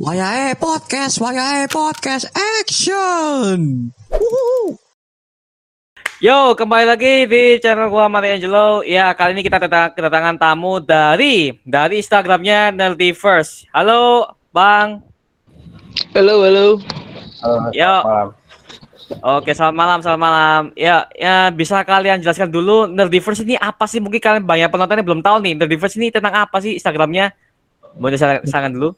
Wayahe podcast, wayahe podcast, action! Woohoo! Yo, kembali lagi di channel gua Mari Angelo. Ya, kali ini kita kedatang- kedatangan tamu dari dari Instagramnya Nerdy First. Halo, Bang. Halo, halo. Yo. Oke, selamat malam, selamat malam. Ya, ya bisa kalian jelaskan dulu Nerdy First ini apa sih? Mungkin kalian banyak penontonnya belum tahu nih. Nerdy First ini tentang apa sih Instagramnya? Boleh saya silakan dulu.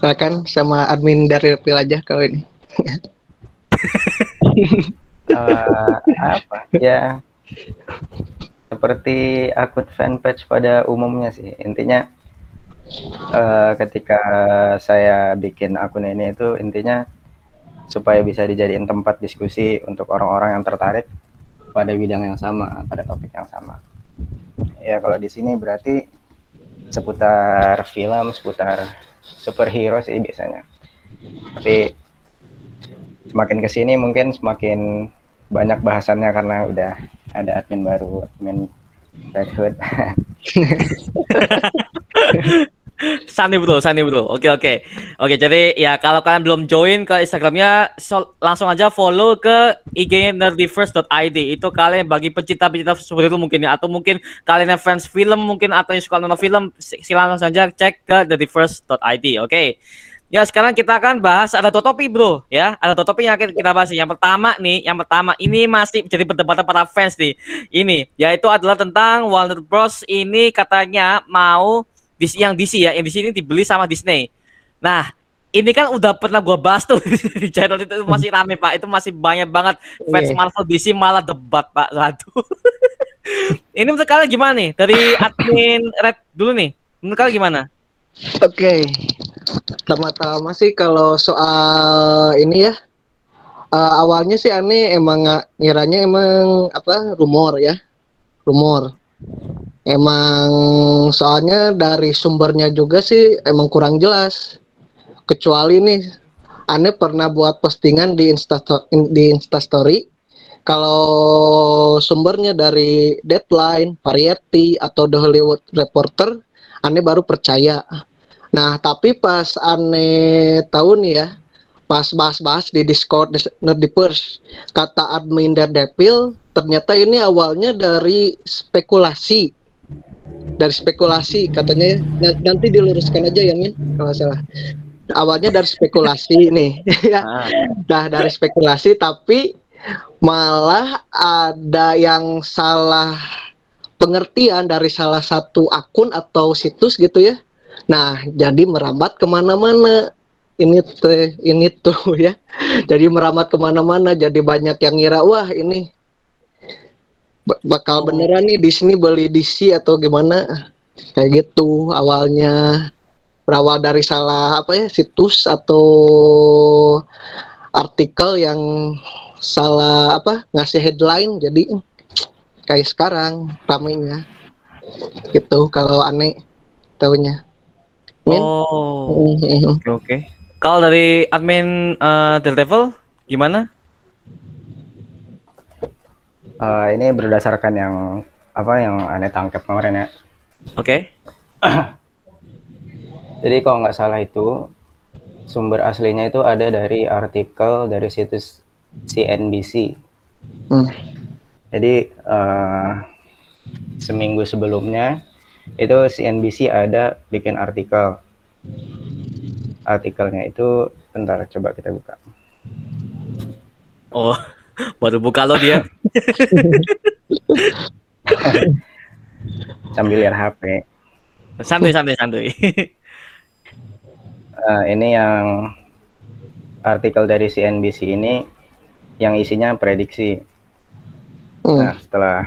Silakan sama admin dari Reptil aja kalau ini. Eh, apa? Ya seperti akun fanpage pada umumnya sih. Intinya eh, ketika saya bikin akun ini itu intinya supaya bisa dijadiin tempat diskusi untuk orang-orang yang tertarik pada bidang yang sama pada topik yang sama. Ya kalau di sini berarti seputar film seputar superhero sih biasanya. Tapi semakin ke sini mungkin semakin banyak bahasannya karena udah ada admin baru admin Red Hood Sani bro, Sani bro. Oke oke. Oke, jadi ya kalau kalian belum join ke Instagramnya, so- langsung aja follow ke IG nerdyverse.id. Itu kalian bagi pecinta-pecinta seperti itu mungkin ya, atau mungkin kalian yang fans film mungkin atau yang suka nonton film, si- silakan langsung aja cek ke nerdyverse.id. Oke. Ya sekarang kita akan bahas ada dua topik bro ya ada dua topik yang akan kita bahas yang pertama nih yang pertama ini masih jadi perdebatan para fans nih ini yaitu adalah tentang Warner Bros ini katanya mau di yang DC ya, yang di sini dibeli sama Disney. Nah, ini kan udah pernah gua bahas tuh di channel itu masih rame Pak, itu masih banyak banget fans Iya. Marvel DC malah debat Pak satu. ini menurut kalian gimana nih dari admin Red dulu nih? Menurut kalian gimana? Oke. Pertama-tama sih kalau soal ini ya. eh, awalnya sih aneh emang ngiranya emang apa rumor ya. Rumor. Emang soalnya dari sumbernya juga sih emang kurang jelas. Kecuali nih aneh pernah buat postingan di Insta di Instastory kalau sumbernya dari Deadline, Variety atau The Hollywood Reporter, aneh baru percaya. Nah, tapi pas aneh tahu nih ya, pas bahas-bahas di Discord Nerdiverse, kata admin Daredevil, ternyata ini awalnya dari spekulasi. Dari spekulasi katanya N- nanti diluruskan aja ya Min kalau salah. Awalnya dari spekulasi nih ya. Ah, Nah, dari spekulasi tapi malah ada yang salah pengertian dari salah satu akun atau situs gitu ya. Nah, jadi merambat ke mana-mana. Ini tuh, ini tuh ya. Jadi merambat ke mana-mana. Jadi banyak yang ngira, wah ini bakal beneran nih di sini beli DC atau gimana. Kayak gitu awalnya. Berawal dari salah apa ya situs atau artikel yang salah apa ngasih headline jadi kayak sekarang ramenya gitu kalau aneh tahunya Min? Oh, Mhm. oke oke. Kalau dari admin eh, Daredevil gimana? Eh, ini berdasarkan yang apa yang aneh tangkap kemarin ya Oke. jadi kalau nggak salah itu sumber aslinya itu ada dari artikel dari situs CNBC Hmm. Jadi eh, seminggu sebelumnya itu CNBC ada bikin artikel. Artikelnya itu bentar coba kita buka. Oh, baru buka lo dia. Sambil lihat HP. Santuy santuy santuy. Eh, ini yang artikel dari CNBC ini yang isinya prediksi. Hmm. Nah, setelah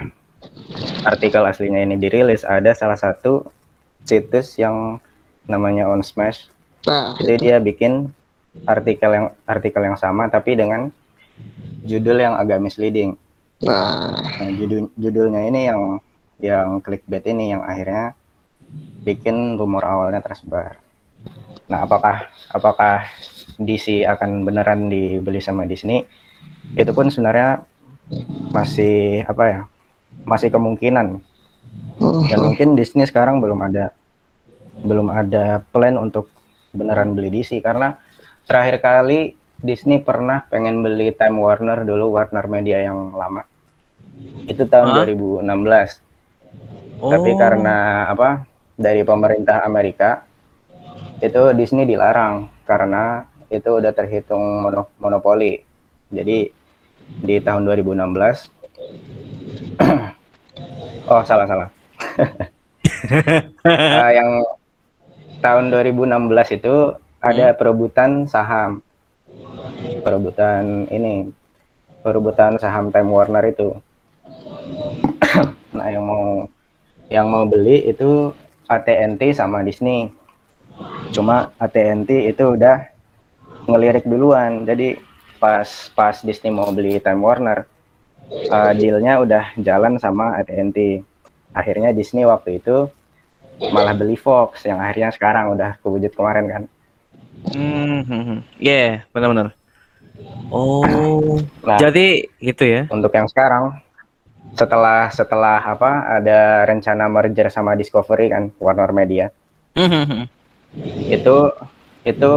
artikel aslinya ini dirilis, ada salah satu situs yang namanya On Smash Nah, Jadi dia bikin artikel yang artikel yang sama tapi dengan judul yang agak misleading. nah, Nah, judul judulnya ini yang yang clickbait ini yang akhirnya bikin rumor awalnya tersebar. Nah, apakah apakah DC akan beneran dibeli sama Disney? Itu pun sebenarnya masih apa ya? Masih kemungkinan. Dan hmm, mungkin Disney sekarang belum ada belum ada plan untuk beneran beli DC karena terakhir kali Disney pernah pengen beli Time Warner dulu Warner Media yang lama. Itu tahun Hah? 2016 Oh. tapi karena apa dari pemerintah Amerika itu Disney dilarang. Karena itu udah terhitung mono- monopoli. Jadi di tahun 2016 oh salah salah. Eh, yang tahun 2016 itu ada perebutan saham perebutan ini perebutan saham Time Warner itu. Nah yang mau yang mau beli itu AT&T sama Disney. Cuma AT&T itu udah ngelirik duluan. Jadi pas pas Disney mau beli Time Warner uh, dealnya udah jalan sama AT&T akhirnya Disney waktu itu malah beli Fox yang akhirnya sekarang udah kewujud kemarin kan. Hmm, hmm. yeah, benar-benar. Oh, nah jadi gitu ya? untuk yang sekarang setelah setelah apa ada rencana merger sama Discovery kan Warner Media. Itu itu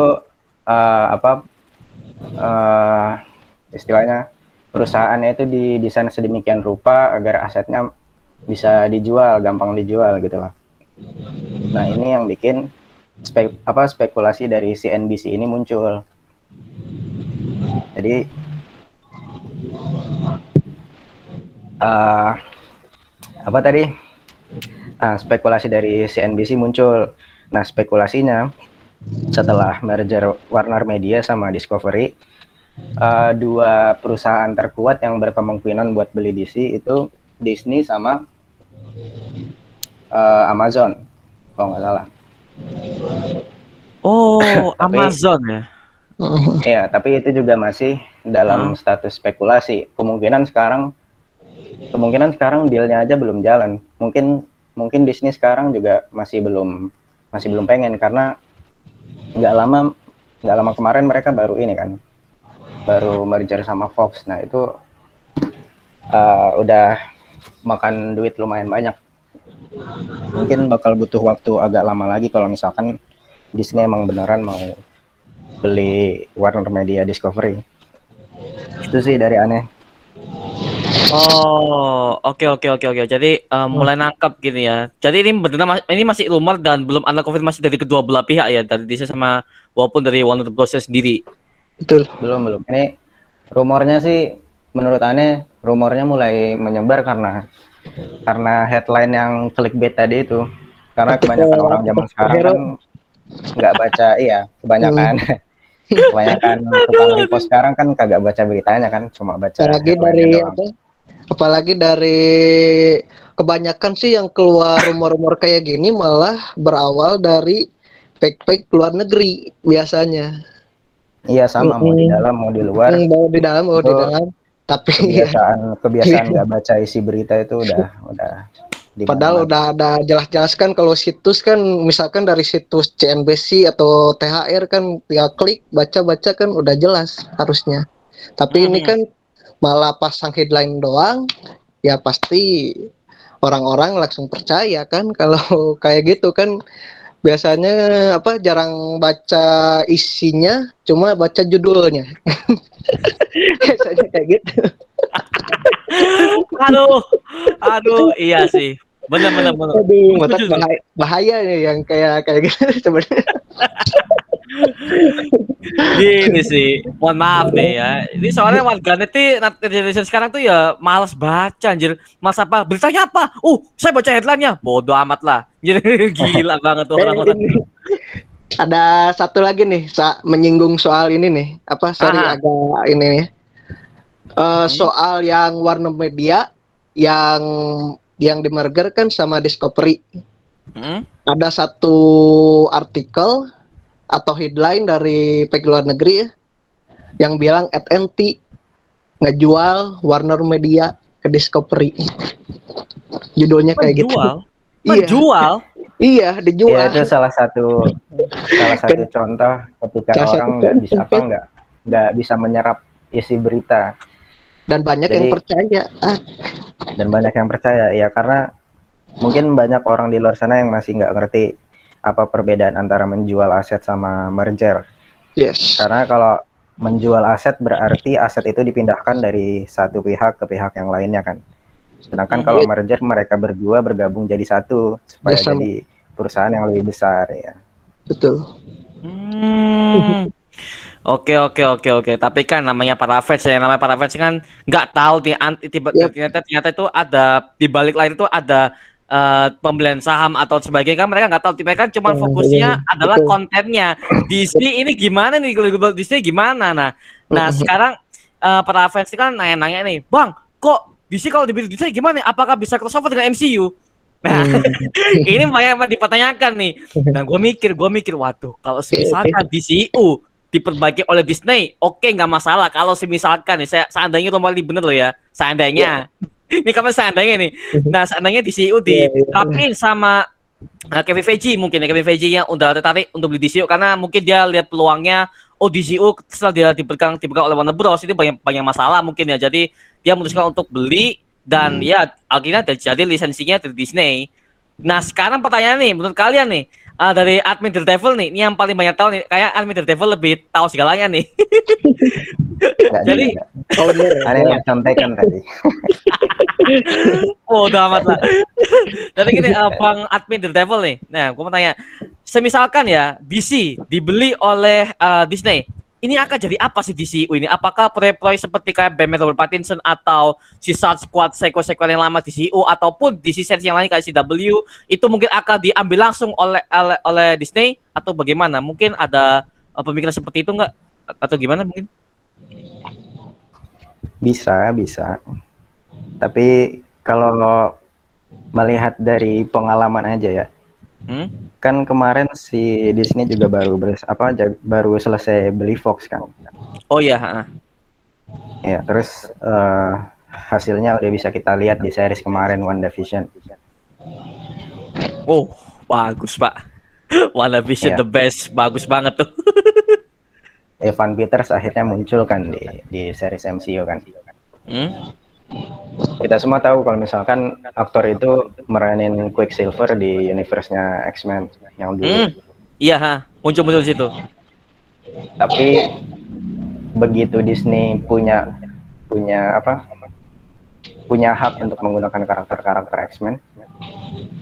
eh, apa eh, istilahnya perusahaannya itu didesain sedemikian rupa agar asetnya bisa dijual gampang dijual gitu lah. Nah ini yang bikin spek, apa spekulasi dari CNBC ini muncul jadi eh, apa tadi Nah, spekulasi dari CNBC muncul. Nah, spekulasinya setelah merger Warner Media sama Discovery, eh, dua perusahaan terkuat yang berkemungkinan buat beli DC itu Disney sama eh, Amazon, kalau nggak salah. Oh, Tapi- Amazon ya? Ya, tapi itu juga masih dalam status spekulasi. Kemungkinan sekarang, kemungkinan sekarang dealnya aja belum jalan. Mungkin mungkin Disney sekarang juga masih belum masih belum pengen karena nggak lama nggak lama kemarin mereka baru ini kan baru merger sama Fox. Nah itu uh, udah makan duit lumayan banyak. Mungkin bakal butuh waktu agak lama lagi kalau misalkan Disney emang beneran mau beli Warner Media Discovery. Itu sih dari aneh. Oh, oke oke oke oke. Jadi eh, mulai nangkap gini ya. Jadi ini benar ini masih rumor dan belum ada konfirmasi dari kedua belah pihak ya, dari Disney sama walaupun dari Warner Bros sendiri. Betul. Belum belum. Ini rumornya sih menurut aneh rumornya mulai menyebar karena karena headline yang clickbait tadi itu. Karena kebanyakan orang zaman sekarang kan nggak baca iya kebanyakan kebanyakan tukang repost sekarang kan kagak baca beritanya kan cuma baca apalagi headline-nya dari doang. apa? Apalagi dari kebanyakan sih yang keluar rumor-rumor kayak gini malah berawal dari fake-fake luar negeri biasanya. Iya sama mau di dalam mau di luar. Mau di dalam mau di dalam tapi kebiasaan kebiasaan nggak baca isi berita itu udah udah di padahal udah ada jelas-jelas kan kalau situs kan misalkan dari situs CNBC atau THR kan tinggal klik baca-baca kan udah jelas harusnya. Tapi ini Hmm. kan malah pasang headline doang ya pasti orang-orang langsung percaya kan kalau kayak gitu kan. Biasanya apa jarang baca isinya cuma baca judulnya. Biasanya kayak gitu. Aduh, aduh, iya sih. Benar benar benar. Aduh, bahaya, bahaya nih yang kayak kayak gitu sebenarnya. Gini sih, mohon maaf nih ya. Ini soalnya warganet nih nat- generation sekarang tuh ya malas baca anjir. Mas apa? Beritanya apa? Uh, saya baca headline-nya. Bodoh amat lah. Jadi gila banget tuh orang-orang. ini. Ada satu lagi nih, sa menyinggung soal ini nih. Apa sorry Aha. agak ini nih. Eh, soal yang warna media yang yang dimerger kan sama Discovery. Hmm? Ada satu artikel atau headline dari pihak luar negeri ya yang bilang AT&T ngejual Warner Media ke Discovery. Judulnya kayak gitu. Menjual? Iya, Menjual? iya dijual. Ya itu salah satu salah satu contoh ketika Salah orang nggak bisa apa nggak nggak bisa menyerap isi berita dan banyak yang Jadi- percaya. Ah, dan banyak yang percaya ya karena mungkin banyak orang di luar sana yang masih nggak ngerti apa perbedaan antara menjual aset sama merger. Yes. Karena kalau menjual aset berarti aset itu dipindahkan dari satu pihak ke pihak yang lainnya kan. Sedangkan kalau merger mereka berdua bergabung jadi satu supaya Yes, jadi perusahaan yang lebih besar ya. Betul. Hmm. Oke oke oke oke. Tapi kan namanya para fans ya, namanya para fans kan nggak tahu nih anti tiba Yep. ternyata ternyata itu ada di balik layar itu ada eh, pembelian saham atau sebagainya kan mereka nggak tahu. Mereka kan cuma Hmm, fokusnya betul. adalah Betul. kontennya. Disney ini gimana nih Global Disney gimana? Nah, nah Mhm. sekarang eh, para fans kan nanya-nanya nih, bang, kok Disney kalau dibeli Disney gimana? Apakah bisa crossover dengan MCU? Nah, Hmm. ini banyak banget dipertanyakan nih. Dan gue mikir, gue mikir, waduh, kalau misalkan DCU diperbaiki oleh Disney, oke nggak masalah. Kalau misalkan nih, saya seandainya Tom Wali bener loh ya, seandainya. ini kapan seandainya nih. Nah, seandainya DCU Iya, iya. dirapiin sama uh, Kevin Feige mungkin ya Kevin Feige yang udah tertarik untuk beli DCU karena mungkin dia lihat peluangnya oh DCU setelah dia dipegang dipegang oleh Warner Bros ini banyak banyak masalah mungkin ya jadi dia memutuskan untuk beli dan ya akhirnya jadi lisensinya dari Disney. Nah sekarang pertanyaan nih menurut kalian nih uh, dari admin Daredevil nih ini yang paling banyak tahu nih kayak admin Daredevil lebih tahu segalanya nih. Nggak Jadi-. Oh. Ada yang sampaikan tadi. Oh, udah amat lah. Jadi gini, uh, Bang Admin Daredevil nih. Nah, gue mau tanya, semisalkan ya DC dibeli oleh uh, Disney, ini akan jadi apa sih DCU ini? Apakah proyek-proyek seperti kayak Batman Robert Pattinson atau Suicide Squad sequel-sequel yang lama DCU ataupun DC series yang lain kayak CW itu mungkin akan diambil langsung oleh oleh, oleh Disney atau bagaimana? Mungkin ada uh, pemikiran seperti itu enggak? Atau gimana mungkin? Bisa, bisa. Tapi kalau melihat dari pengalaman aja ya, Hmm? kan kemarin si Disney juga baru beres, apa baru selesai beli Fox kan. Oh iya. Ya, terus eh, hasilnya udah bisa kita lihat di series kemarin WandaVision. Oh, bagus, Pak. WandaVision Iya. the best, bagus banget tuh. Evan Peters akhirnya muncul kan di di series MCU kan. Hmm? Kita semua tahu kalau misalkan aktor itu meranin Quicksilver di universe-nya X-Men yang dulu. Hmm. Iya, ha. muncul-muncul di situ. Tapi begitu Disney punya punya apa? punya hak untuk menggunakan karakter-karakter X-Men.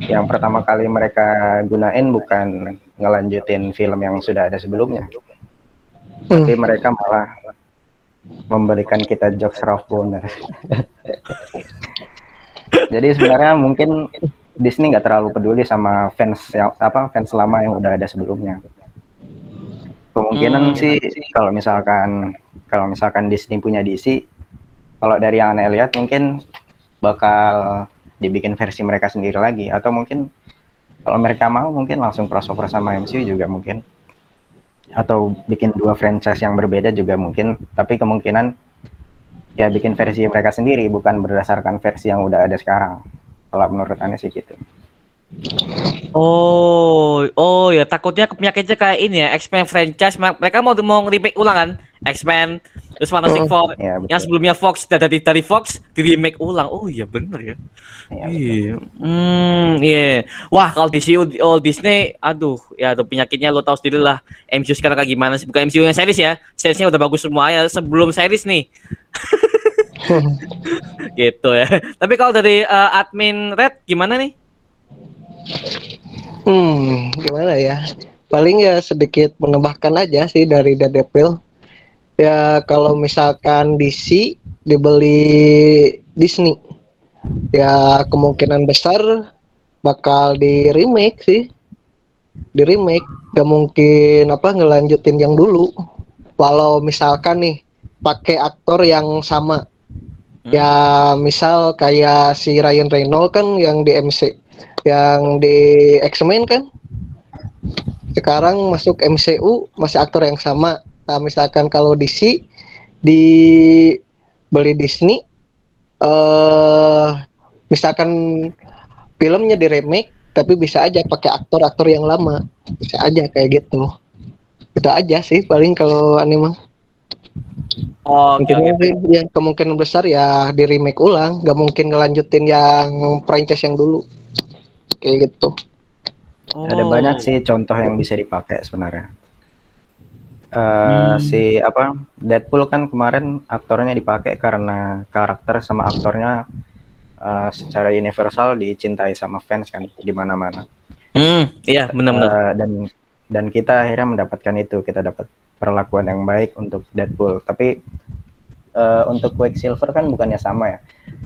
Yang pertama kali mereka gunain bukan ngelanjutin film yang sudah ada sebelumnya, Hmm. tapi mereka malah memberikan kita jokes Ralph Boner. Jadi sebenarnya mungkin Disney nggak terlalu peduli sama fans yang apa fans lama yang udah ada sebelumnya. Kemungkinan Hmm. sih kalau misalkan kalau misalkan Disney punya DC, kalau dari yang aneh lihat mungkin bakal dibikin versi mereka sendiri lagi atau mungkin kalau mereka mau mungkin langsung crossover sama MCU juga mungkin atau bikin dua franchise yang berbeda juga mungkin tapi kemungkinan ya bikin versi mereka sendiri bukan berdasarkan versi yang udah ada sekarang. Kalau menurut aneh sih gitu Oh, oh ya takutnya penyakitnya kayak ini ya, X-Men franchise mereka mau mau remake ulang kan? X-Men terus Fantastic Hmm. Four ya betul yang sebelumnya Fox dari dari Fox di remake ulang. Oh iya bener ya. Ya, betul. Iya. Hmm, iya. Wah, kalau DCU oh Disney, aduh, ya tuh penyakitnya lo tahu sendiri lah. MCU sekarang kayak gimana sih? Bukan MCU yang series ya. Seriesnya udah bagus semua ya sebelum series nih. gitu ya. Tapi kalau dari eh, admin Red gimana nih? Hmm, gimana ya? Paling ya sedikit menambahkan aja sih dari Daredevil. Ya kalau misalkan DC dibeli Disney, ya kemungkinan besar bakal di remake sih. Di remake, gak mungkin apa ngelanjutin yang dulu. Walau misalkan nih pakai aktor yang sama. Ya misal kayak si Ryan Reynolds kan yang di MC yang di X-Men kan? Sekarang masuk MCU masih aktor yang sama. Nah misalkan kalau DC di beli Disney eh misalkan filmnya di remake tapi bisa aja pakai aktor-aktor yang lama. Bisa aja kayak gitu. Itu aja sih paling kalau anime. Oh, oke Intinya oke. sih, ya kemungkinan besar ya di remake ulang. Nggak mungkin ngelanjutin yang franchise yang dulu kayak gitu Ada Oh. banyak sih contoh yang bisa dipakai sebenarnya. Eh, Hmm. Si apa Deadpool kan kemarin aktornya dipakai karena karakter sama aktornya eh, secara universal dicintai sama fans kan di mana-mana. Hmm, iya benar-benar. Eh, dan dan kita akhirnya mendapatkan itu kita dapat perlakuan yang baik untuk Deadpool. Tapi eh, untuk Quicksilver kan bukannya sama ya.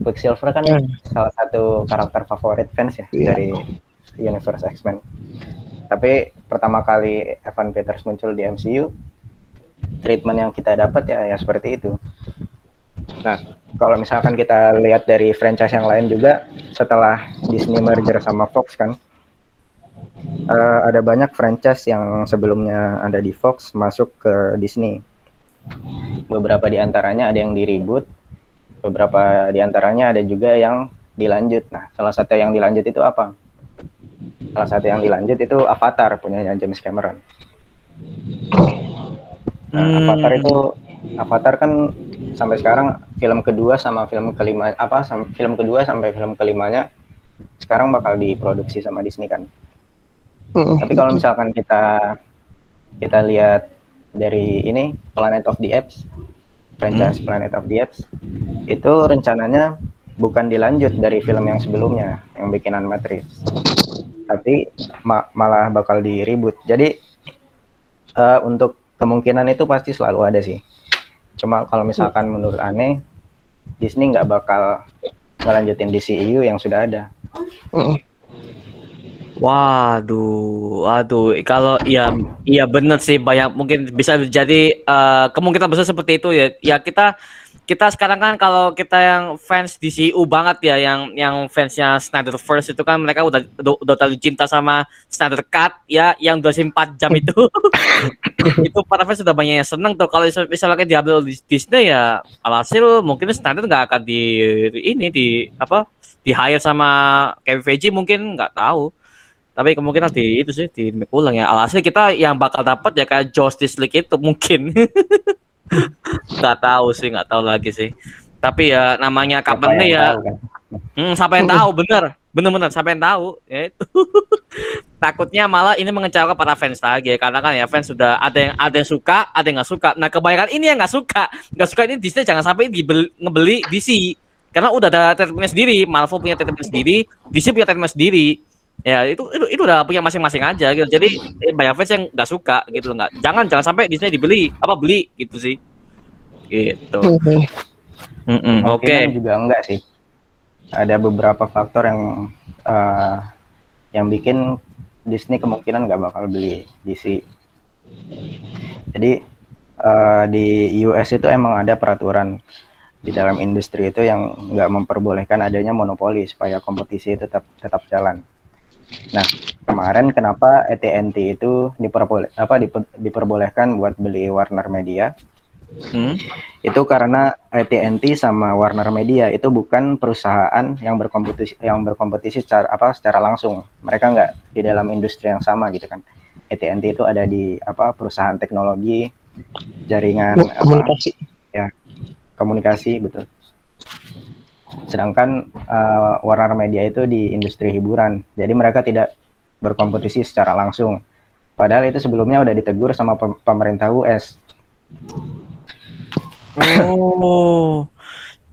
Quicksilver kan Hmm. salah satu karakter favorit fans ya Iya. dari universe X-Men. Tapi pertama kali Evan Peters muncul di MCU, treatment yang kita dapat ya ya seperti itu. Nah, kalau misalkan kita lihat dari franchise yang lain juga setelah Disney merger sama Fox kan, eh, ada banyak franchise yang sebelumnya ada di Fox masuk ke Disney. Beberapa di antaranya ada yang di reboot, beberapa di antaranya ada juga yang dilanjut. Nah, salah satu yang dilanjut itu apa? Salah satu yang dilanjut itu Avatar punya James Cameron. Nah, Hmm. Avatar itu Avatar kan sampai sekarang film kedua sama film kelima apa sam- film kedua sampai film kelimanya sekarang bakal diproduksi sama Disney kan. Mm. Tapi kalau misalkan kita kita lihat dari ini Planet of the Apes, franchise Planet of the Apes, itu rencananya bukan dilanjut dari film yang sebelumnya yang bikinan Matrix, tapi ma- malah bakal di reboot. Jadi eh, untuk kemungkinan itu pasti selalu ada sih. Cuma kalau misalkan menurut aneh, Disney nggak bakal ngelanjutin DCEU yang sudah ada. Mm. Waduh, waduh. Kalau iya, iya benar sih banyak mungkin bisa jadi eh, kemungkinan besar seperti itu ya. Ya kita kita sekarang kan kalau kita yang fans DCU banget ya, yang yang fansnya Snyder First itu kan mereka udah udah, udah terlalu cinta sama Snyder Cut ya, yang 24 jam itu. itu para fans sudah banyak yang seneng tuh. Kalau misal- misalnya diambil di Disney ya, alhasil mungkin Snyder nggak akan di ini di apa di hire sama Kevin Feige mungkin nggak tahu tapi kemungkinan di itu sih di ulang ya. Alhasil kita yang bakal dapat ya kayak Justice League itu mungkin. Nggak tahu sih nggak tahu lagi sih. Tapi ya namanya kapan nih ya? tahu kan? hmm, siapa yang tahu? Bener. Bener-bener siapa yang tahu? Ya itu. Takutnya malah ini mengecewakan para fans lagi ya. Karena kan ya fans sudah ada yang ada yang suka ada yang nggak suka. Nah kebanyakan ini yang nggak suka. Nggak suka ini Disney jangan sampai dibeli, ngebeli DC karena udah ada treatmentnya sendiri. Marvel punya treatment sendiri. DC punya treatment sendiri ya itu itu, itu udah punya masing-masing aja gitu jadi eh, banyak fans yang nggak suka gitu nggak jangan jangan sampai Disney dibeli apa beli gitu sih gitu Mm. Oke Kemungkinan juga enggak sih. Ada beberapa faktor yang eh, yang bikin Disney kemungkinan nggak bakal beli DC. Jadi eh, di US itu emang ada peraturan di dalam industri itu yang nggak memperbolehkan adanya monopoli supaya kompetisi tetap tetap jalan. Nah kemarin kenapa AT&T itu diperboleh apa diper- diperbolehkan buat beli Warner Media Hmm. itu karena AT&T sama Warner Media itu bukan perusahaan yang berkompetisi yang berkompetisi secara apa secara langsung mereka nggak di dalam industri yang sama gitu kan AT&T itu ada di apa perusahaan teknologi jaringan apa, Komunikasi. komunikasi betul sedangkan eh, Warner Media itu di industri hiburan. Jadi mereka tidak berkompetisi secara langsung. Padahal itu sebelumnya udah ditegur sama pem- pemerintah US Oh,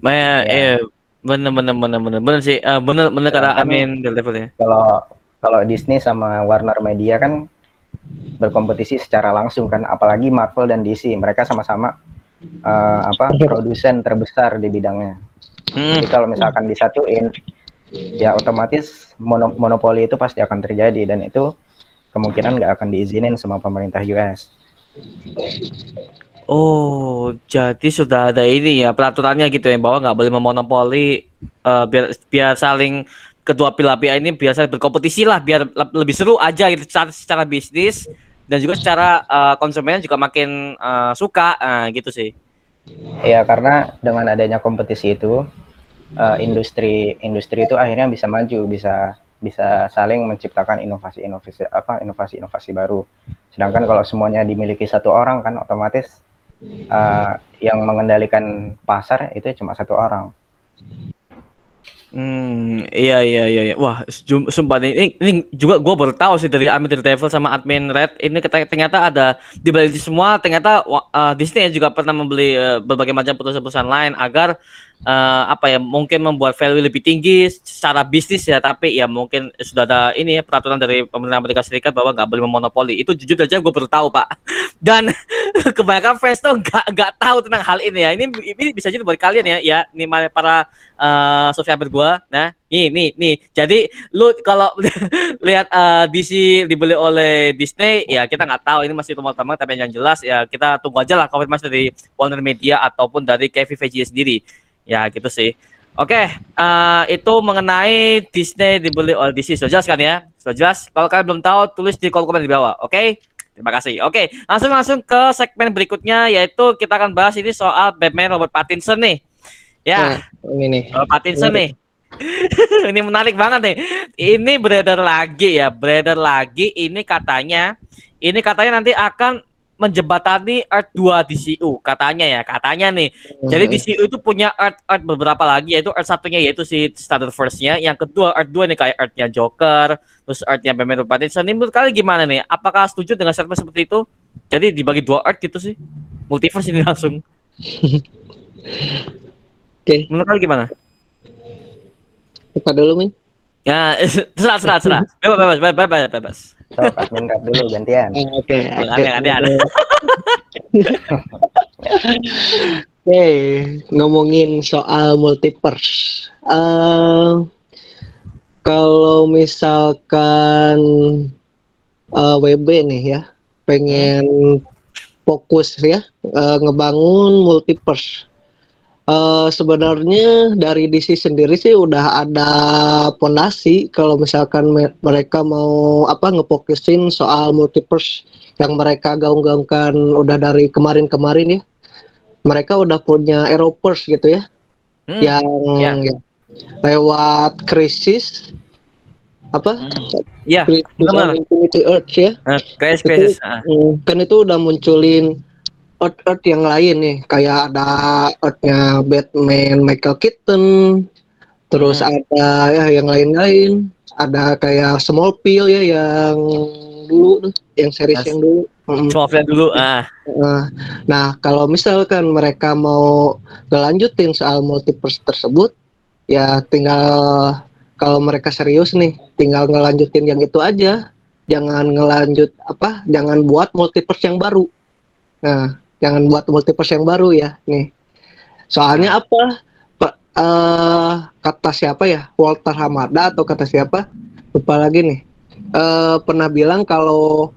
ya, Ya. eh, bener bener bener bener. Bener sih, Eh, bener bener kata Amin levelnya. kalau kalau Disney sama Warner Media kan berkompetisi secara langsung kan. Apalagi Marvel dan DC mereka sama-sama eh, apa produsen terbesar di bidangnya Hmm, jadi kalau misalkan disatuin ya otomatis mono- monopoli itu pasti akan terjadi dan itu kemungkinan nggak akan diizinin sama pemerintah US Oh, jadi sudah ada ini ya peraturannya gitu ya bahwa nggak boleh memonopoli eh, biar biar saling kedua pilar pihak ini biasa berkompetisi lah biar le- lebih seru aja gitu secara, secara bisnis dan juga secara eh, konsumen juga makin eh, suka eh, gitu sih. Ya karena dengan adanya kompetisi itu eh, industri industri itu akhirnya bisa maju bisa bisa saling menciptakan inovasi-inovasi apa inovasi-inovasi baru. Sedangkan kalau semuanya dimiliki satu orang kan otomatis eh, yang mengendalikan pasar itu cuma satu orang. Hmm, iya iya iya. iya. Wah, sumpah ini, ini juga gua baru tahu sih dari admin Devil sama admin Red ini ternyata ada di balik semua ternyata eh, Disney juga pernah membeli eh, berbagai macam perusahaan-perusahaan lain agar eh, apa ya mungkin membuat value lebih tinggi secara bisnis ya tapi ya mungkin sudah ada ini ya peraturan dari pemerintah Amerika Serikat bahwa nggak boleh memonopoli. Itu jujur aja gue baru tahu pak. Dan kebanyakan fans tuh nggak nggak tahu tentang hal ini ya. Ini ini bisa jadi buat kalian ya ya nih para uh, subscriber gua. Nah nih nih nih. Jadi lu kalau lihat uh, DC dibeli oleh Disney ya kita nggak tahu. Ini masih rumor-rumor tapi yang jelas ya kita tunggu aja lah konfirmasi dari Warner Media ataupun dari Kevin Feige sendiri ya gitu sih oke uh, itu mengenai Disney dibeli oleh DC sudah jelas kan ya sudah jelas kalau kalian belum tahu tulis di kolom komen di bawah oke Terima kasih. Oke, langsung langsung ke segmen berikutnya yaitu kita akan bahas ini soal Batman Robert Pattinson nih. Ya, Nah, ini nih. Robert Pattinson nih. ini menarik banget nih. Ini beredar lagi ya, beredar lagi. Ini katanya, ini katanya nanti akan menjembatani Earth 2 DCU katanya ya, katanya nih. Jadi DCU itu punya Earth Earth beberapa lagi yaitu Earth satunya yaitu si Standard First-nya, yang kedua Earth 2 nih kayak Earth-nya Joker, terus Earth-nya Batman Pattinson. Ini menurut kalian gimana nih? Apakah setuju dengan statement seperti itu? Jadi dibagi dua Earth gitu sih. Multiverse ini langsung. Oke. Menurut kalian gimana? Apa dulu, Min? Ya, serah, serah, serah. Bebas, bebas, bebas, bebas, So, admin dulu gantian. Ah, Oke. Ada, ada, ada. Oke, ngomongin soal multiverse. Eh, kalau misalkan eh, WB nih ya, pengen fokus ya eh, ngebangun multiverse. Eh, sebenarnya dari DC sendiri sih udah ada pondasi kalau misalkan me- mereka mau apa ngefokusin soal multiverse yang mereka gaung-gaungkan udah dari kemarin-kemarin ya mereka udah punya Arrowverse gitu ya Hmm, yang ya. ya, lewat krisis apa krisis benar. on Infinity Earth ya Nah, krisis, krisis. Ah. Hmm, kan itu udah munculin Earth Earth yang lain nih kayak ada Earthnya Batman Michael Keaton terus Hmm. ada ya yang lain-lain ada kayak Smallville ya yang dulu tuh yang series Yes. yang dulu offline dulu. Ah, Nah, nah, kalau misalkan mereka mau ngelanjutin soal multiverse tersebut, ya tinggal kalau mereka serius nih, tinggal ngelanjutin yang itu aja. Jangan ngelanjut apa? Jangan buat multiverse yang baru. Nah, jangan buat multiverse yang baru ya, nih. Soalnya apa? Eh, kata siapa ya? Walter Hamada atau kata siapa? Lupa lagi nih. Eh, pernah bilang kalau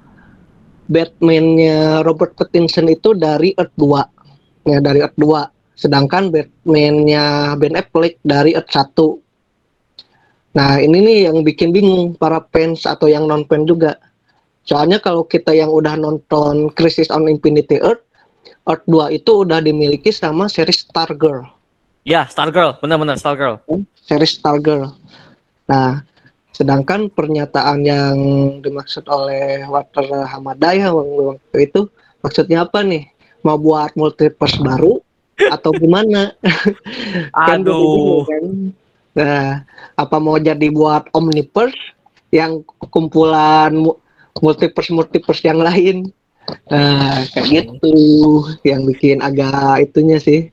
Batman-nya Robert Pattinson itu dari Earth 2. Ya, dari Earth 2. Sedangkan Batman-nya Ben Affleck dari Earth 1. Nah, ini nih yang bikin bingung para fans atau yang non-fans juga. Soalnya kalau kita yang udah nonton Crisis on Infinity Earth, Earth 2 itu udah dimiliki sama series Stargirl. ya, Stargirl, benar-benar Stargirl. series Stargirl. Nah, sedangkan pernyataan yang dimaksud oleh Walter Hamada ya waktu itu maksudnya apa nih? Mau buat multiverse baru atau gimana? Kan Aduh. kan. Nah, apa mau jadi buat omniverse yang kumpulan mu- multiverse multiverse yang lain? Nah, kayak gitu yang bikin agak itunya sih.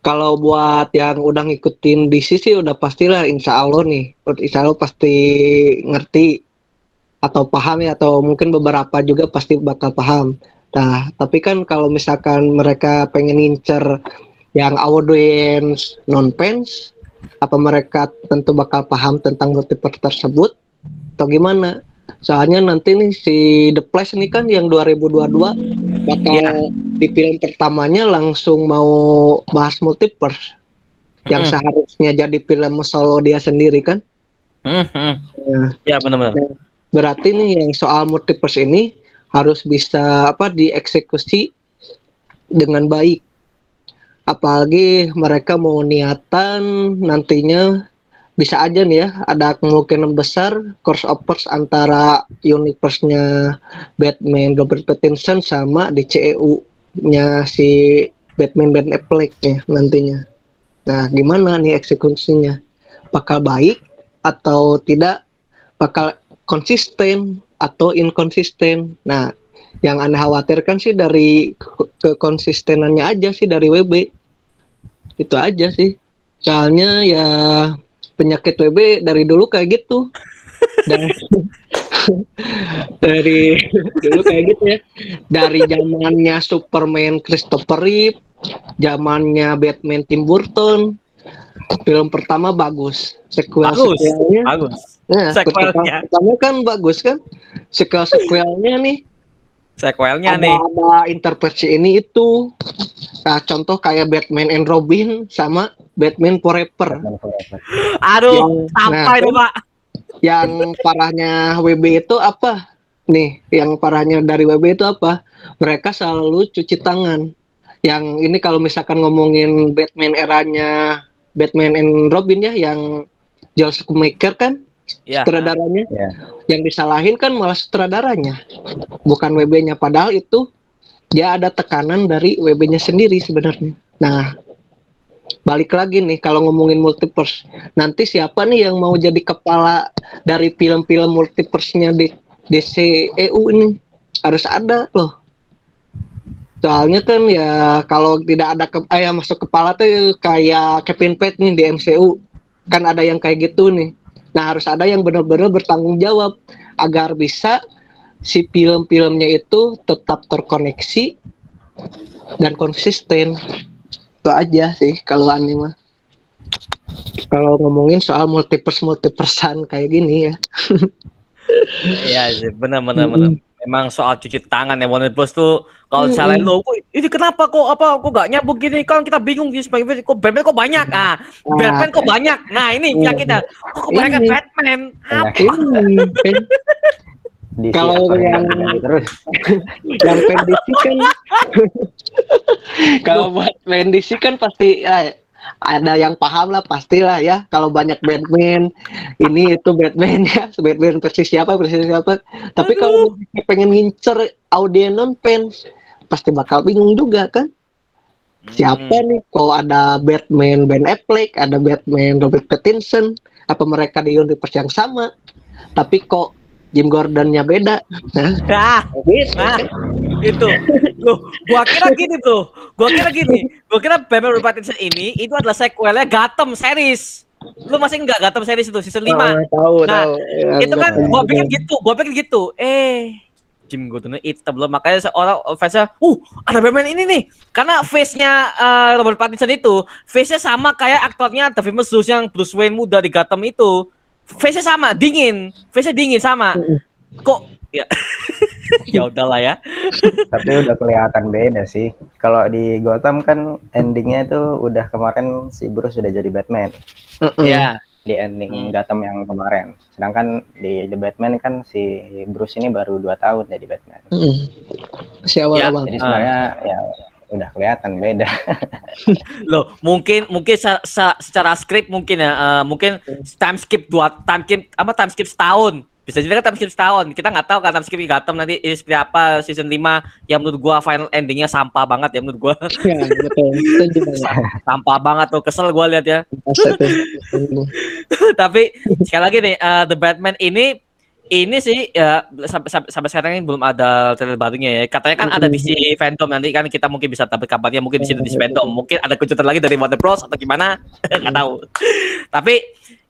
Kalau buat yang udah ngikutin DC sih udah pastilah insya Allah nih, insya Allah pasti ngerti atau paham ya atau mungkin beberapa juga pasti bakal paham. Nah, tapi kan kalau misalkan mereka pengen ngincer yang audience non fans, apa mereka tentu bakal paham tentang multiverse tersebut atau gimana? Soalnya nanti nih si The Flash ini kan yang 2022 bakal Iya. di film pertamanya langsung mau bahas multiverse yang Mm-mm. seharusnya jadi film solo dia sendiri kan. Hmm, hmm. Nah, Ya, benar-benar. berarti nih yang soal multiverse ini harus bisa apa dieksekusi dengan baik. Apalagi mereka mau niatan nantinya bisa aja nih ya ada kemungkinan besar crossovers antara universe-nya Batman Robert Pattinson sama DCEU-nya si Batman Ben Affleck ya nantinya. Nah, gimana nih eksekusinya? bakal baik atau tidak bakal konsisten atau inkonsisten. Nah, yang anda khawatirkan sih dari ke- kekonsistenannya aja sih dari WB. Itu aja sih. Soalnya ya penyakit WB dari dulu kayak gitu. Dan dari dulu kayak gitu ya. Dari zamannya Superman Christopher Reeve, zamannya Batman Tim Burton. Film pertama bagus. Sequel Bagus. sequelnya Bagus. Nah, Sequelnya. pertama, kan bagus kan? Sequel sequelnya nih Sequelnya ada, nih. ada interpretasi ini itu. Nah, contoh kayak Batman and Robin sama Batman Forever. Batman Forever. Aduh, Yang, sampai nah, tuh, Pak. yang parahnya WB itu apa? Nih, yang parahnya dari WB itu apa? Mereka selalu cuci tangan. Yang ini kalau misalkan ngomongin Batman eranya Batman and Robin ya, yang Joel Schumacher kan Ya. sutradaranya. Ya. Yang disalahin kan malah sutradaranya, bukan WB-nya. Padahal itu dia ada tekanan dari WB-nya sendiri sebenarnya. Nah, balik lagi nih kalau ngomongin multiverse. Nanti siapa nih yang mau jadi kepala dari film-film multiverse-nya di DCEU ini? Harus ada loh. Soalnya kan ya kalau tidak ada ke, eh, masuk kepala tuh kayak Kevin Feige nih di MCU. Kan ada yang kayak gitu nih. Nah, harus ada yang benar-benar bertanggung jawab agar bisa si film-filmnya itu tetap terkoneksi dan konsisten. Itu aja sih kalau anime. Kalau ngomongin soal multiverse multiversean kayak gini ya. Iya sih, benar benar Mm-mm. Memang soal cuci tangan ya Bros tuh kalau Mm-mm. salahin lo, "Woi, ini kenapa kok apa kok gak nyambung gini? Kan kita bingung di sebagai kok Batman kok banyak ah. Batman kok banyak. Nah, ini Mm. penyakitnya. Kok kebanyakan. Batman? Apa? Kan Di Kalau yang- terus yang pendisi kan kalau buat pendisi kan pasti ya, ada yang paham lah pastilah ya. Kalau banyak Batman ini itu Batman ya. Batman versi siapa versi siapa. Tapi kalau pengen ngincer audien non fans pasti bakal bingung juga kan? Siapa Hmm. nih? Kok ada Batman Ben Affleck ada Batman Robert Pattinson apa mereka di universe yang sama? Tapi kok Jim Gordon-nya beda nah Nah, gitu nah, itu. Loh, gua kira gini tuh. Gua kira gini. Gua kira Batman Robert Pattinson ini itu adalah sequelnya Gotham series. Lu masih enggak Gotham series itu season 5? Ah, tahu Nah, tahu Ya, itu kan gua pikir gitu, gua pikir gitu. Eh, Jim Gordon itu belum makanya seorang fansnya, uh ada Batman ini nih, karena face-nya eh, Robert Pattinson itu, face-nya sama kayak aktornya The Famous Zeus yang Bruce Wayne muda di Gotham itu, face-nya sama, dingin, face-nya dingin sama. Kok ya, ya udahlah ya. tapi udah kelihatan beda sih. Kalau di Gotham kan endingnya itu udah kemarin si Bruce sudah jadi Batman Heeh. Ya, di ending Hmm. Gotham yang kemarin. Sedangkan di The Batman kan si Bruce ini baru dua tahun jadi Batman. Heeh. Si Ya, awal-awal. Jadi sebenarnya ya udah kelihatan beda. loh mungkin mungkin se- se- secara skrip mungkin ya, eh, mungkin time skip dua time skip apa time skip setahun. Bisa jadi kan time skip setahun. Kita nggak tahu kan time skip di Gotham nanti ini seperti apa season 5 yang menurut gua final endingnya sampah banget ya menurut gua. Ya, betul. Banget. sampah banget tuh kesel gua lihat ya. Tapi sekali lagi nih eh, The Batman ini ini sih ya sampai, sampai, sampai sekarang ini belum ada trailer barunya ya. Katanya kan ada di si Phantom nanti kan kita mungkin bisa dapat kabarnya mungkin di situ di si Phantom. Mungkin ada kejutan lagi dari Warner Bros atau gimana? Nggak tahu. Tapi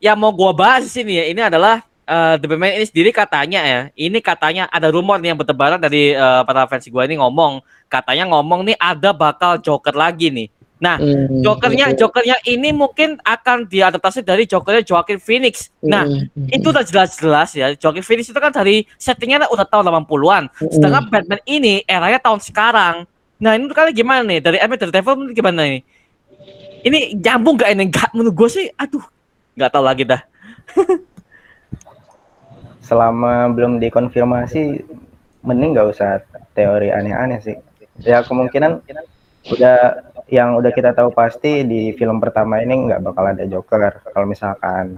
yang mau gua bahas di sini ya ini adalah eh, The Batman ini sendiri katanya ya. Ini katanya ada rumor nih yang bertebaran dari eh, para fans gua ini ngomong katanya ngomong nih ada bakal Joker lagi nih. Nah, Hmm, Jokernya, Jokernya ini mungkin akan diadaptasi dari Jokernya Joaquin Phoenix. Nah, Hmm, itu udah jelas-jelas ya. Joaquin Phoenix itu kan dari settingnya udah tahun 80-an. hmm. Sedangkan Batman ini eranya tahun sekarang. Nah, ini kalian gimana nih? Dari Batman dari Devil gimana nih? Ini nyambung gak ini? Gak menurut gue sih, aduh, nggak tahu lagi dah. Selama belum dikonfirmasi, mending nggak usah teori aneh-aneh sih. Ya kemungkinan udah yang udah kita tahu pasti di film pertama ini nggak bakal ada Joker. Kalau misalkan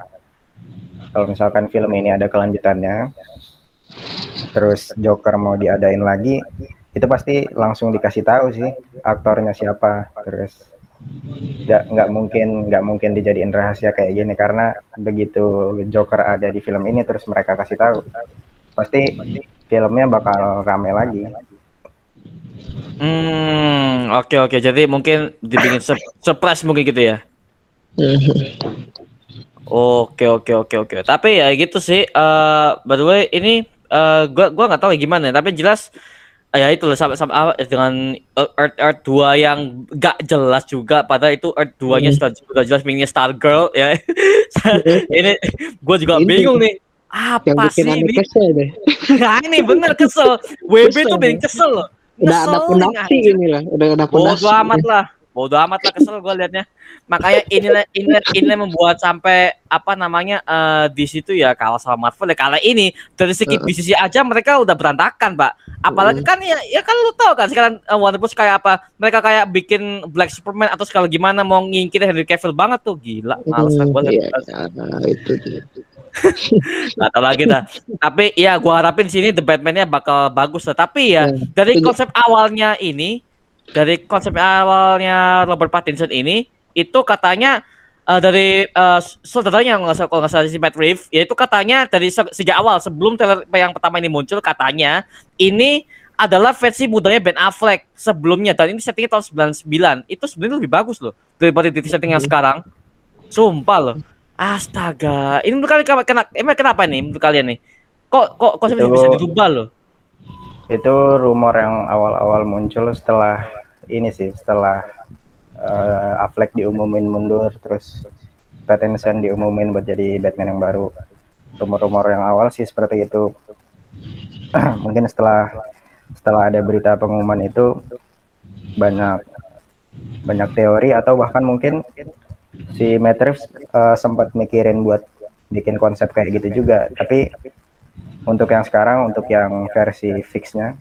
kalau misalkan film ini ada kelanjutannya, terus Joker mau diadain lagi, itu pasti langsung dikasih tahu sih aktornya siapa, terus nggak nggak mungkin nggak mungkin dijadiin rahasia kayak gini karena begitu Joker ada di film ini terus mereka kasih tahu pasti filmnya bakal rame lagi Hmm, oke oke. Jadi mungkin dibikin sur- surprise mungkin gitu ya. Oke oke oke oke. Tapi ya gitu sih. eh by the way ini eh gua gua nggak tahu ya gimana. ya, Tapi jelas eh, ya itu loh sampai sampai awal dengan Earth Earth 2 yang gak jelas juga padahal itu Earth 2-nya Hmm. sudah sudah jelas minyak Star Girl ya. ini gua juga Ini bingung nih. Yang Apa bikin sih ini? kesel deh. Nah, ini bener kesel. WB Kesel, tuh bikin kesel loh. Udah ada anjing. ini lah, udah ada Bodo pondasi. amat lah. Bodo amat lah kesel gue liatnya. Makanya inilah inilah inilah membuat sampai apa namanya eh, di situ ya kalah sama Marvel ya kalah ini dari segi bisnis aja mereka udah berantakan pak. Apalagi kan ya ya kan lu tahu kan sekarang uh, Warner Bros kayak apa mereka kayak bikin Black Superman atau segala gimana mau ngingkirin Henry Cavill banget tuh gila males Hmm, gue iya, nah, itu dia. Gak tau lagi dah. Tapi ya gua harapin sini The Batman-nya bakal bagus lah. Tapi ya Hmm, dari setuju. konsep awalnya ini, dari konsep awalnya Robert Pattinson ini, itu katanya eh, dari uh, saudaranya nggak salah kalau nggak salah si Matt Reeves, ya itu katanya dari se- sejak awal sebelum trailer yang pertama ini muncul katanya ini adalah versi mudanya Ben Affleck sebelumnya dan ini settingnya tahun 99 itu sebenarnya lebih bagus loh daripada di setting yang Hmm. sekarang sumpah loh astaga. Ini menurut kalian kenapa, emang kenapa nih menurut kalian nih? Kok kok konsepnya Itu- bisa dirubah loh? itu rumor yang awal-awal muncul setelah ini sih setelah eh, Affleck diumumin mundur terus Pattinson diumumin buat jadi Batman yang baru. Rumor-rumor yang awal sih seperti itu. Mungkin setelah setelah ada berita pengumuman itu banyak banyak teori atau bahkan mungkin si Matt Reeves eh, sempat mikirin buat bikin konsep kayak gitu juga. Tapi untuk yang sekarang untuk yang versi fixnya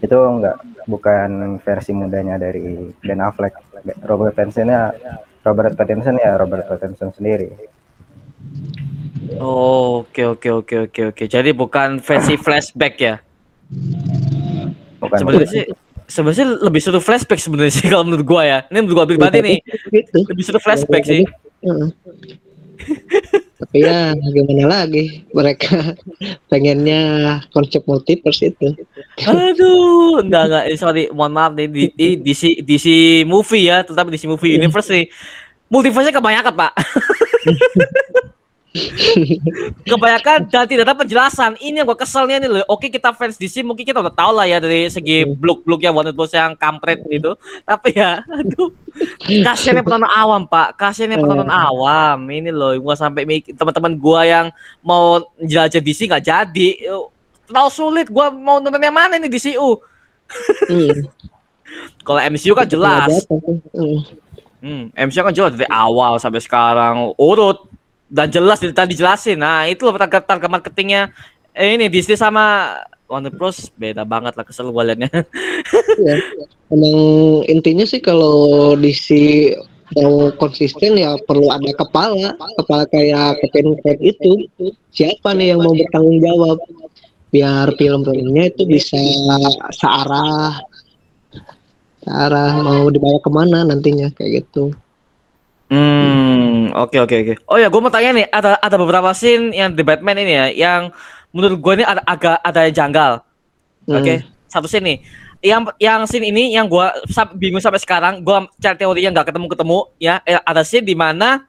itu enggak. Bukan versi mudanya dari Ben Affleck. Robert Pattinson ya Robert Pattinson ya Robert Pattinson sendiri. Oh, oke oke oke oke oke. Jadi bukan versi flashback ya? Bukan. Sebenarnya sih sebenarnya lebih seru flashback sebenarnya sih kalau menurut gua ya ini menurut gua pribadi nih Gitu. lebih seru flashback sih. Tapi ya gimana lagi mereka pengennya konsep multiverse itu. Aduh, enggak enggak, eh, sorry, mohon maaf nih di, di DC DC movie ya, tetapi DC movie universe nih. Multiverse-nya kebanyakan, Pak. kebanyakan dan tidak ada penjelasan. Ini yang gua keselnya nih loh. Oke, kita fans DC mungkin kita udah tahu lah ya dari segi blok-blok yang Warner Bros yang kampret itu. Tapi ya, aduh. Kasiannya penonton awam, Pak. Kasiannya penonton awam. Ini loh, gua sampai teman-teman gua yang mau jelajah DC nggak jadi. Terlalu sulit gua mau nonton yang mana nih DCU. Hmm. Kalau MCU kan jelas. Hmm. Hmm, MCU kan jelas dari awal sampai sekarang urut dan jelas tadi dijelasin. Nah, itu loh target target marketingnya eh, ini Disney sama Warner Bros beda banget lah kesel gua liatnya. Ya. Emang intinya sih kalau DC mau konsisten ya perlu ada kepala, kepala kayak Kevin Feige itu. Siapa nih yang mau bertanggung jawab biar film-filmnya itu bisa searah, searah mau dibawa ke mana nantinya kayak gitu. Hmm, oke oke oke. Oh ya, gua mau tanya nih, ada ada beberapa scene yang The Batman ini ya, yang menurut gua ini ada agak ada yang janggal. Hmm. Oke, satu scene nih. Yang yang scene ini yang gua sam- bingung sampai sekarang, gua cari teorinya nggak ketemu-ketemu ya. Eh, ada scene di mana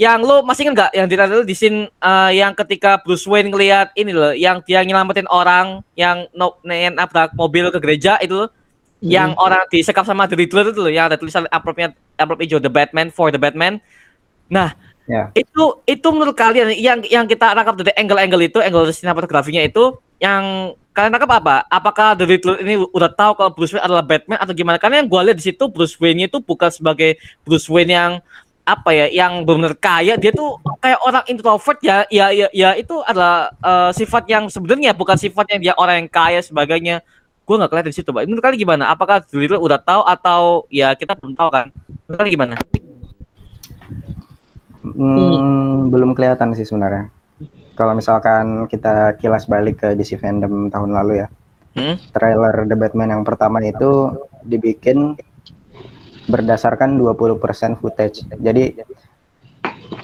yang lo masih ingat nggak yang di trailer di scene eh, yang ketika Bruce Wayne ngelihat ini loh, yang dia nyelamatin orang yang no, nabrak mobil ke gereja itu loh, Hmm. yang orang disekap sama The Riddler itu loh, yang ada tulisan amplopnya amplop hijau The Batman for the Batman. Nah, Ya. itu itu menurut kalian yang yang kita tangkap dari angle-angle itu, angle sinematografinya itu yang kalian tangkap apa? Apakah The Riddler ini udah tahu kalau Bruce Wayne adalah Batman atau gimana? Karena yang gue lihat di situ Bruce Wayne itu bukan sebagai Bruce Wayne yang apa ya, yang benar kaya, dia tuh kayak orang introvert ya, ya, ya, ya itu adalah eh, sifat yang sebenarnya bukan sifat yang dia orang yang kaya sebagainya. Gue nggak kelihatan di situ, Pak. Menurut kalian gimana? Apakah Riddler udah tahu atau ya kita belum tahu kan? Menurut kalian gimana? Hmm, belum kelihatan sih sebenarnya. Kalau misalkan kita kilas balik ke DC fandom tahun lalu ya, Hmm? trailer The Batman yang pertama itu dibikin berdasarkan 20% footage. Jadi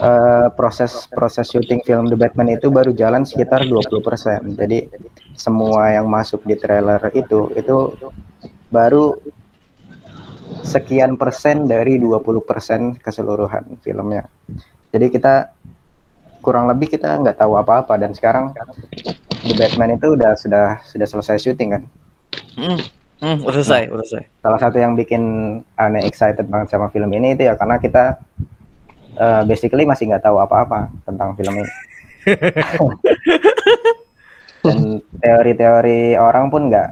eh, proses proses syuting film The Batman itu baru jalan sekitar 20%. Jadi semua yang masuk di trailer itu itu baru sekian persen dari 20% keseluruhan filmnya. Jadi kita kurang lebih kita nggak tahu apa-apa dan sekarang The Batman itu udah sudah sudah selesai syuting kan. Hmm, hmm, udah selesai, udah selesai. Salah satu yang bikin aneh excited banget sama film ini itu ya karena kita uh, basically masih nggak tahu apa-apa tentang film ini. dan teori-teori orang pun nggak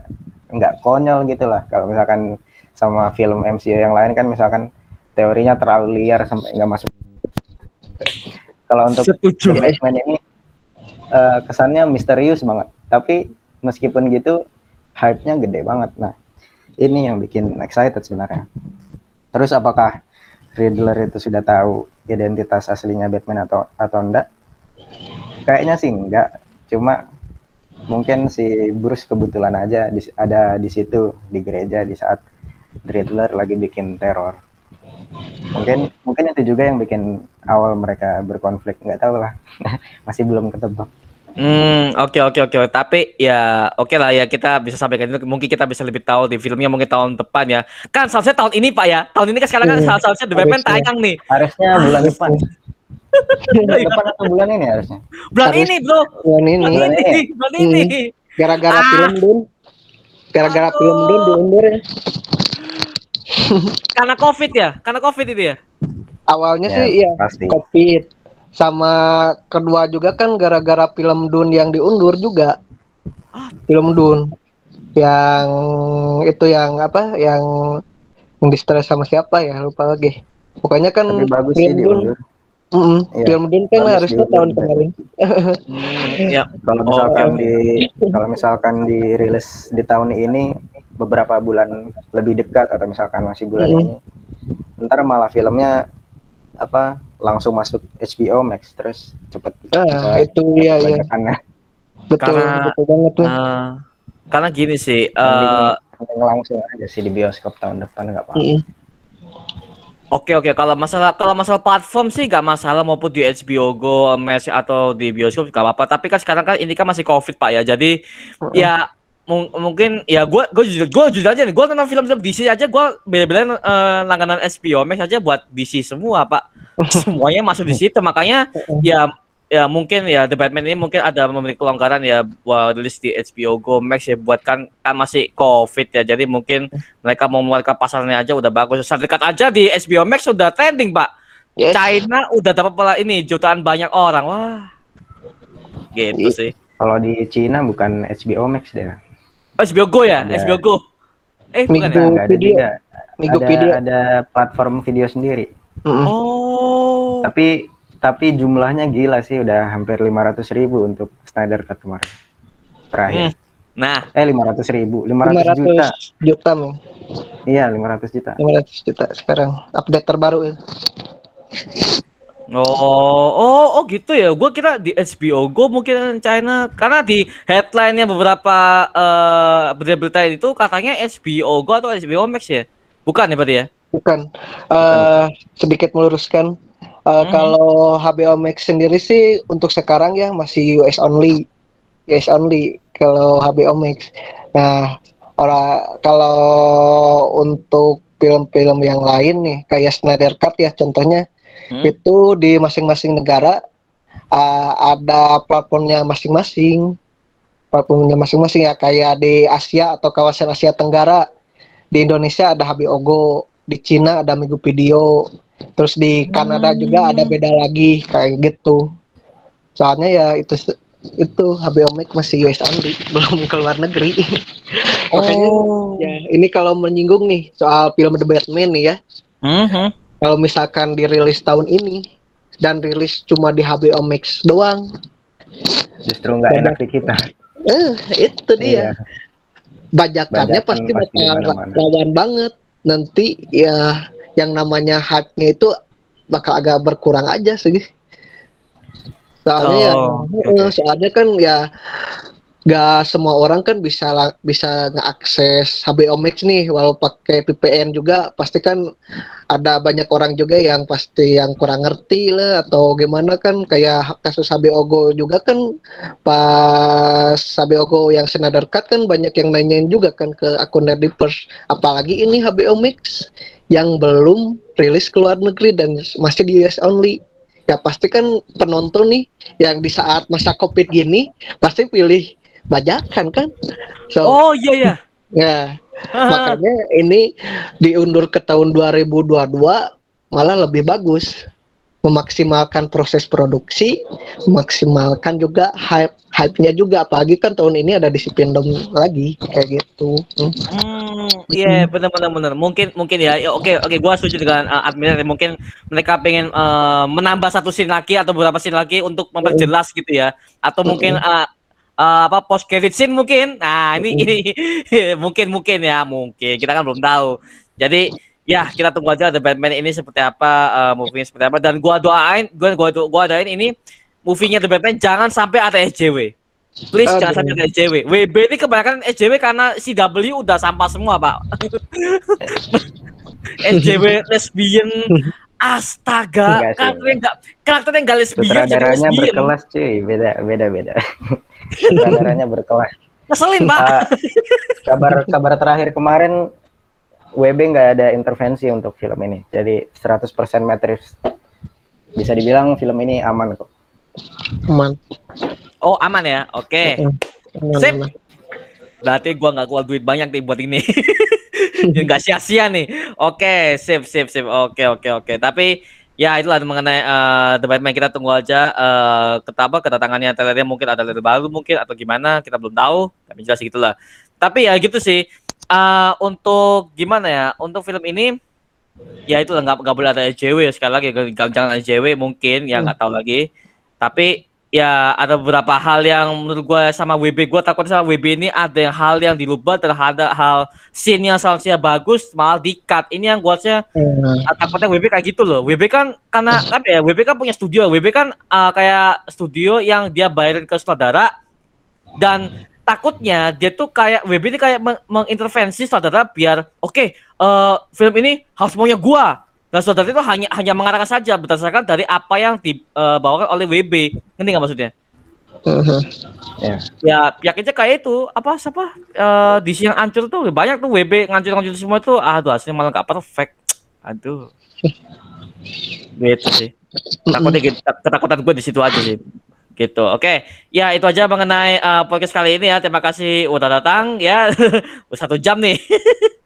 nggak konyol gitu lah. Kalau misalkan sama film MCU yang lain kan misalkan teorinya terlalu liar sampai nggak masuk. Kalau untuk Setuju. Batman ini uh, kesannya misterius banget. Tapi meskipun gitu hype-nya gede banget. Nah ini yang bikin excited sebenarnya. Terus apakah Riddler itu sudah tahu identitas aslinya Batman atau atau enggak? Kayaknya sih enggak. Cuma mungkin si Bruce kebetulan aja ada di situ di gereja di saat Riddler lagi bikin teror. Mungkin mungkin itu juga yang bikin awal mereka berkonflik. Nggak tahu lah. Masih belum ketebak Hmm, oke oke oke. Tapi ya oke lah ya kita bisa sampaikan itu. Mungkin kita bisa lebih tahu di filmnya mungkin tahun depan ya. Kan seharusnya tahun ini Pak ya. Tahun ini kan sekarang kan Hmm, seharusnya The Batman tayang nih. harusnya bulan depan bulan depan atau bulan ini harusnya Bulan Harus- ini, Bro. Bulan ini Bulan ini, ini. bulan ini. gara-gara Ah. film Dun. Gara-gara Aduh. film Dun diundur ya. Karena Covid ya? Karena Covid itu ya? Awalnya Ya, sih iya pasti Covid. Sama kedua juga kan gara-gara film Dun yang diundur juga. Film Dun yang itu yang apa yang yang di stress sama siapa ya lupa lagi. Pokoknya kan tapi bagus sih film Dun, diundur mm-mm, Iya, film Dun kan harusnya tahun juga. kemarin. Hmm, ya. kalau Oh, misalkan oke. di kalau misalkan dirilis di tahun ini beberapa bulan lebih dekat atau misalkan masih bulan Mhm. ini ntar malah filmnya apa langsung masuk HBO Max terus cepet Ah, cepet itu ya ya betul Karena- betul banget tuh. Eh, karena gini sih, eh Mending- langsung aja sih di bioskop tahun depan nggak apa-apa. Oke oke kalau masalah kalau masalah platform sih gak masalah maupun di HBO Go, Max atau di bioskop gak apa-apa. Tapi kan sekarang kan ini kan masih COVID pak ya. Jadi ya mung- mungkin ya gue gue jujur gue jujur aja nih. Gue nonton film-film DC aja gue bela-belain eh, langganan HBO Max aja buat DC semua pak. Semuanya masuk di situ makanya ya ya mungkin ya The Batman ini mungkin ada memiliki kelonggaran ya buat rilis di HBO Go Max ya buat kan kan masih COVID ya jadi mungkin mereka mau mengeluarkan pasarnya aja udah bagus sertifikat aja di HBO Max sudah trending pak Yes. China udah dapat pala ini jutaan banyak orang wah gitu sih kalau di Cina bukan HBO Max deh oh, HBO Go ya Ada. HBO Go eh bukan Migo. ya nggak ada video. juga Migo ada video. ada platform video sendiri Mm-mm. oh tapi tapi jumlahnya gila sih udah hampir 500 ribu untuk Snyder Cut kemarin terakhir nah eh 500 ribu 500 juta 500 juta men. iya 500 juta 500 juta sekarang update terbaru ya. Oh, oh, oh gitu ya. Gua kira di HBO Go mungkin China karena di headline-nya beberapa eh berita-berita itu katanya HBO Go atau HBO Max ya. Bukan ya berarti ya? Bukan. Eh sedikit meluruskan Eh, Mhm. kalau HBO Max sendiri sih untuk sekarang ya masih US only. US only kalau HBO Max. Nah, orang kalau untuk film-film yang lain nih kayak Snyder Cut ya contohnya Hmm. itu di masing-masing negara uh, ada platformnya masing-masing. Platformnya masing-masing ya kayak di Asia atau kawasan Asia Tenggara. Di Indonesia ada HBO Go di Cina ada Migo Video terus di Kanada juga ada beda lagi kayak gitu. Soalnya ya itu itu HBO Max masih US only belum keluar negeri. Makanya ya ini kalau menyinggung nih soal film The Batman nih ya. Mhm. Kalau misalkan dirilis tahun ini dan rilis cuma di HBO Max doang, justru nggak enak di kita eh itu dia. Iya. Bajakannya Bajakan pasti pasti bakal lawan banget. Nanti ya yang namanya hype-nya itu bakal agak berkurang aja sih. Soalnya ya, Oh, eh, oke. soalnya kan ya gak semua orang kan bisa bisa ngeakses HBO Max nih walau pakai VPN juga pasti kan ada banyak orang juga yang pasti yang kurang ngerti lah atau gimana kan kayak kasus HBO Go juga kan pas HBO Go yang Snyder Cut kan banyak yang nanyain juga kan ke akun Nerdivers apalagi ini HBO Max yang belum rilis ke luar negeri dan masih di US only. Ya pasti kan penonton nih yang di saat masa covid gini pasti pilih bajakan kan? So Oh iya ya. Ya makanya ini diundur ke tahun 2022 malah lebih bagus memaksimalkan proses produksi memaksimalkan juga hype hype-nya juga apalagi kan tahun ini ada disipendom lagi kayak gitu Hmm. Hmm, iya benar benar benar. Mungkin mungkin ya. ya, Oke oke gua setuju dengan uh, admin mungkin mereka pengen uh, menambah satu scene lagi atau beberapa scene lagi untuk memperjelas gitu ya. Atau mungkin uh, uh, apa post credit scene mungkin. Nah, ini ini mungkin mungkin ya, mungkin. Kita kan belum tahu. Jadi ya kita tunggu aja The Batman ini seperti apa uh, movie seperti apa dan gua doain gua gua gua doain ini movie-nya The Batman jangan sampai ada SJW. Please Aduh. jangan sampai ada SJW. WB ini kebanyakan SJW karena CW udah sampah semua, Pak. SJW lesbian astaga sih. karakternya enggak karakternya enggak lesbian Sutradaranya berkelas cuy, beda beda beda. Sutradaranya berkelas. Ngeselin, Pak. Ah, kabar kabar terakhir kemarin WB nggak ada intervensi untuk film ini. Jadi 100% Matrix. Bisa dibilang film ini aman kok. aman Oh, aman ya. Oke. Aman, Sip. aman. Berarti gua nggak keluar duit banyak nih buat ini. Nggak sia-sia nih. Oke, sip sip sip. Oke oke oke. Tapi ya itulah mengenai eh, The Batman kita tunggu aja eh ketapa kedatangannya trailernya mungkin ada trailer baru mungkin atau gimana kita belum tahu. Tapi jelas gitulah. Tapi ya gitu sih. Eh untuk gimana ya? Untuk film ini ya itu nggak nggak boleh ada SJW sekali lagi Jangan- SJW mungkin ya nggak tahu lagi tapi ya ada beberapa hal yang menurut gue sama WB gue takut sama WB ini ada yang hal yang dirubah terhadap hal scene yang seharusnya bagus malah di cut ini yang gue harusnya Hmm. ah, takutnya WB kayak gitu loh. WB kan karena apa ya WB kan punya studio. WB kan ah, kayak studio yang dia bayarin ke sutradara dan takutnya dia tuh kayak WB ini kayak meng- mengintervensi sutradara biar oke eh, film ini harus maunya gua dan sutradara itu hanya hanya mengarahkan saja berdasarkan dari apa yang dibawakan oleh WB ngerti nggak maksudnya? Mhm. Ya. ya pihaknya kayak itu. Apa siapa? Eh di yang hancur tuh banyak tuh WB ngancur-ngancur semua tuh. Aduh hasilnya malah nggak perfect. Aduh. Gitu sih. Takutnya gitu, ketakutan gue di situ aja sih. Gitu. Oke. Ya itu aja mengenai eh, podcast kali ini ya. Terima kasih udah datang ya. Udah satu jam nih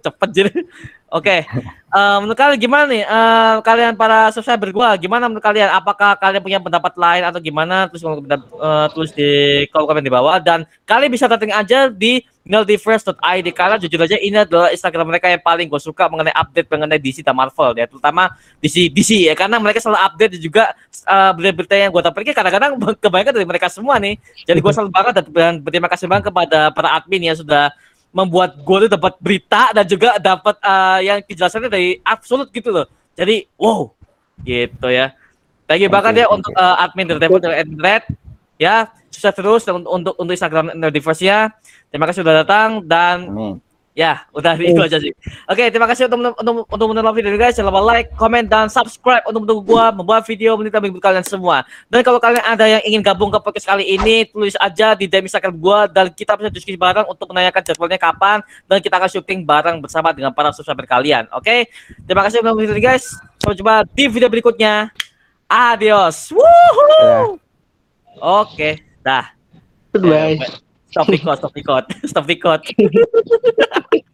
cepet jadi. Oke. Eh, menurut kalian gimana nih? Eh, kalian para subscriber gua gimana menurut kalian? Apakah kalian punya pendapat lain atau gimana? Terus eh, tulis di kolom komen di bawah. Dan kalian bisa datang aja di nerdiverse.id karena jujur aja ini adalah Instagram mereka yang paling gue suka mengenai update mengenai DC dan Marvel ya. Terutama DC DC ya. Karena mereka selalu update dan juga eh, berita-berita yang gue dapatkan kadang-kadang kebanyakan dari mereka semua nih. Jadi gue selalu banget dan berterima kasih banget kepada para admin yang sudah membuat gue tuh dapat berita dan juga dapat eh, yang kejelasannya dari absolut gitu loh. Jadi wow gitu ya. Thank you Thank banget ya thank untuk eh, admin dari dari Red. Ya sukses terus untuk untuk, untuk Instagram Nerdiverse ya terima kasih sudah datang dan Amin. Ya udah itu aja sih. Oke terima kasih untuk untuk untuk menonton video ini guys. Jangan lupa like comment dan subscribe untuk mendukung gua membuat video menit minggu kalian semua. Dan kalau kalian ada yang ingin gabung ke podcast kali ini tulis aja di DM Instagram gua dan kita bisa diskusi bareng untuk menanyakan jadwalnya kapan dan kita akan syuting bareng bersama dengan para subscriber kalian. Oke terima kasih untuk video ini guys. Sampai jumpa di video berikutnya. Adios. Woohoo! oke dah. Goodbye. Stop ikot, stop ikot, stop ikot.